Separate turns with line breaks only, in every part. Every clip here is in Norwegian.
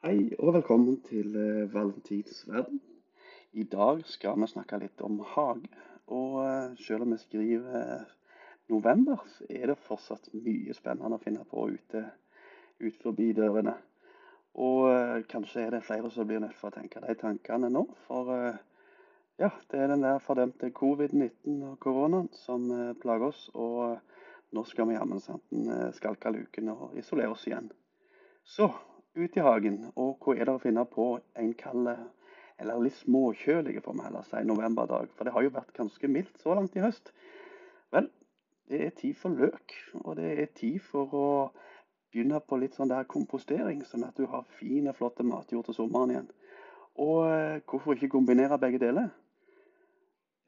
Hei og velkommen til eh, Valentins verden. I dag skal vi snakke litt om hage. Og eh, selv om vi skriver eh, november, så er det fortsatt mye spennende å finne på ute ut forbi dørene. Og kanskje er det flere som blir nødt til å tenke de tankene nå. For ja, det er den der fordømte covid-19 og koronaen som plager oss. Og nå skal vi jammen skalke luken og isolere oss igjen. Så ut i hagen. Og hva er det å finne på en kald, eller litt småkjølig får vi heller si, novemberdag? For det har jo vært ganske mildt så langt i høst. Vel, det er tid for løk. Og det er tid for å begynne på litt sånn der kompostering, sånn at du har fin og flott matjord til sommeren igjen. Og eh, hvorfor ikke kombinere begge deler?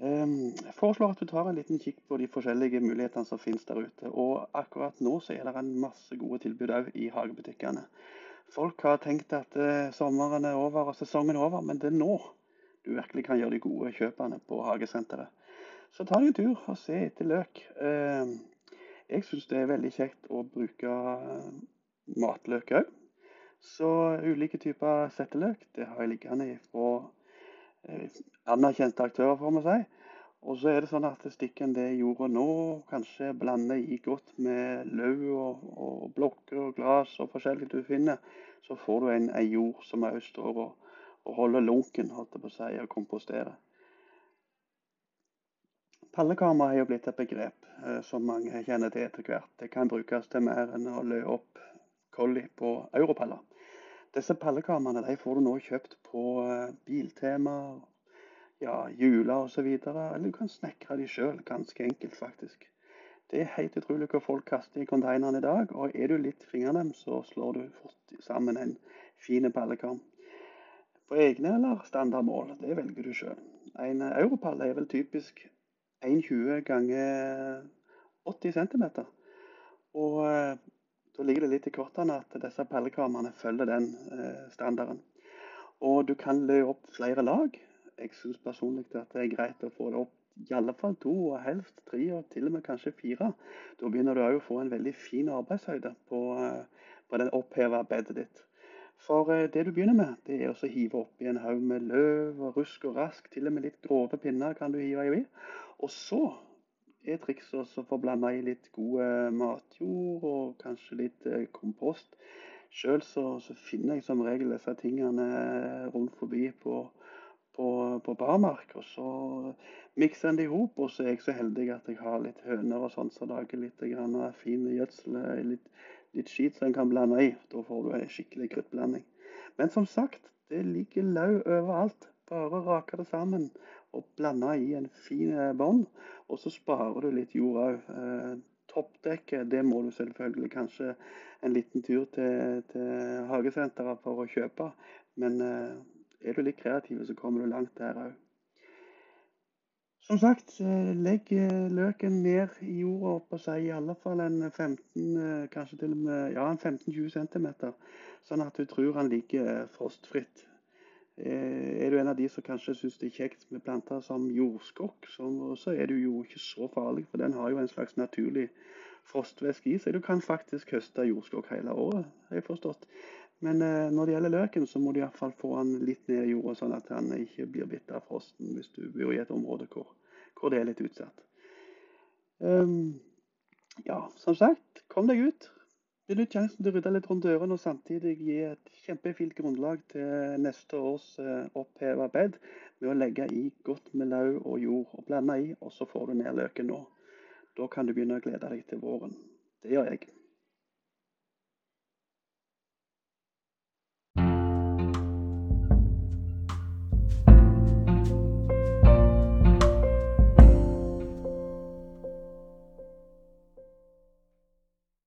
Ehm, jeg foreslår at du tar en liten kikk på de forskjellige mulighetene som finnes der ute. Og akkurat nå så er det en masse gode tilbud òg i hagebutikkene. Folk har tenkt at eh, sommeren er over og sesongen er over, men det er nå du virkelig kan gjøre de gode kjøpene på hagesenteret. Så ta deg en tur og se etter løk. Eh, jeg syns det er veldig kjekt å bruke eh, matløk òg. Så ulike typer setteløk det har jeg liggende fra anerkjente aktører, får vi si. Og så er det sånn at stikken en det jorda nå, kanskje blander i godt med løv og, og, blokker og glass og forskjellig du finner, så får du en, en jord som òg står og, og, holder lunken, holdt jeg på si, og komposterer. Pallekamera er jo blitt et begrep eh, som mange kjenner til etter hvert. Det kan brukes til mer enn å lø opp kolli på europaller. Disse pallekameraene de får du nå kjøpt på eh, Biltema, ja, jula osv. Eller du kan snekre de sjøl, ganske enkelt faktisk. Det er helt utrolig hva folk kaster i konteineren i dag. Og er du litt fingernem, så slår du fort sammen en fin pallekam. På egne eller standardmål, det velger du sjøl. En europall er vel typisk 1,20 ganger 80 cm. Og eh, da ligger det litt i kortene at disse pallekameraene følger den eh, standarden. Og du kan lø opp flere lag jeg syns personlig at det er greit å få det opp i alle fall to, og helst tre, og til og med kanskje fire. Da begynner du òg å få en veldig fin arbeidshøyde på, eh, på den oppheva bedet ditt. For eh, det du begynner med, det er å hive oppi en haug med løv og rusk og rask. Til og med litt grove pinner kan du hive i. Og så er trikset å få blanda i litt god matjord og kanskje litt eh, kompost. Sjøl så, så, finner jeg som regel disse tingene rundt forbi på på, på barmark. Og så mikser en det i hop. Og så er jeg så heldig at jeg har litt høner og sånn som så lager litt grann fin gjødsel, litt, litt skit som en kan blande i. Da får du en skikkelig kruttblanding. Men som sagt, det ligger lauv overalt. Bare rake det sammen og blande i en fin eh, bånd. Og så sparer du litt jord òg. Eh, toppdekket det må du selvfølgelig kanskje en liten tur til, til hagesenteret for å kjøpe. Men eh, er du litt kreativ, så kommer du langt der òg. Som sagt, legg løken ned i jorda opp og si i alle fall en 15, eh, kanskje til og med ja, 15-20 cm, sånn at du tror han ligger frostfritt. Er du en av de som kanskje syns det er kjekt med planter som jordskokk, så er du jo ikke så farlig, for den har jo en slags naturlig frostvæske i seg. Du kan faktisk høste jordskokk hele året, har jeg forstått. Men eh, når det gjelder løken, så må du iallfall få den litt ned i jorda, sånn at den ikke blir bitt av frosten hvis du bor i et område hvor, hvor det er litt utsatt. Um, ja, som sagt, kom deg ut. Benytt sjansen til å rydde litt rundt dørene og samtidig gi et kjempefint grunnlag til neste års eh, oppheva bed med å legge i godt med lauv og jord og blande i, og så får du ned løken nå. Da kan du begynne å glede deg til våren. Det gjør jeg.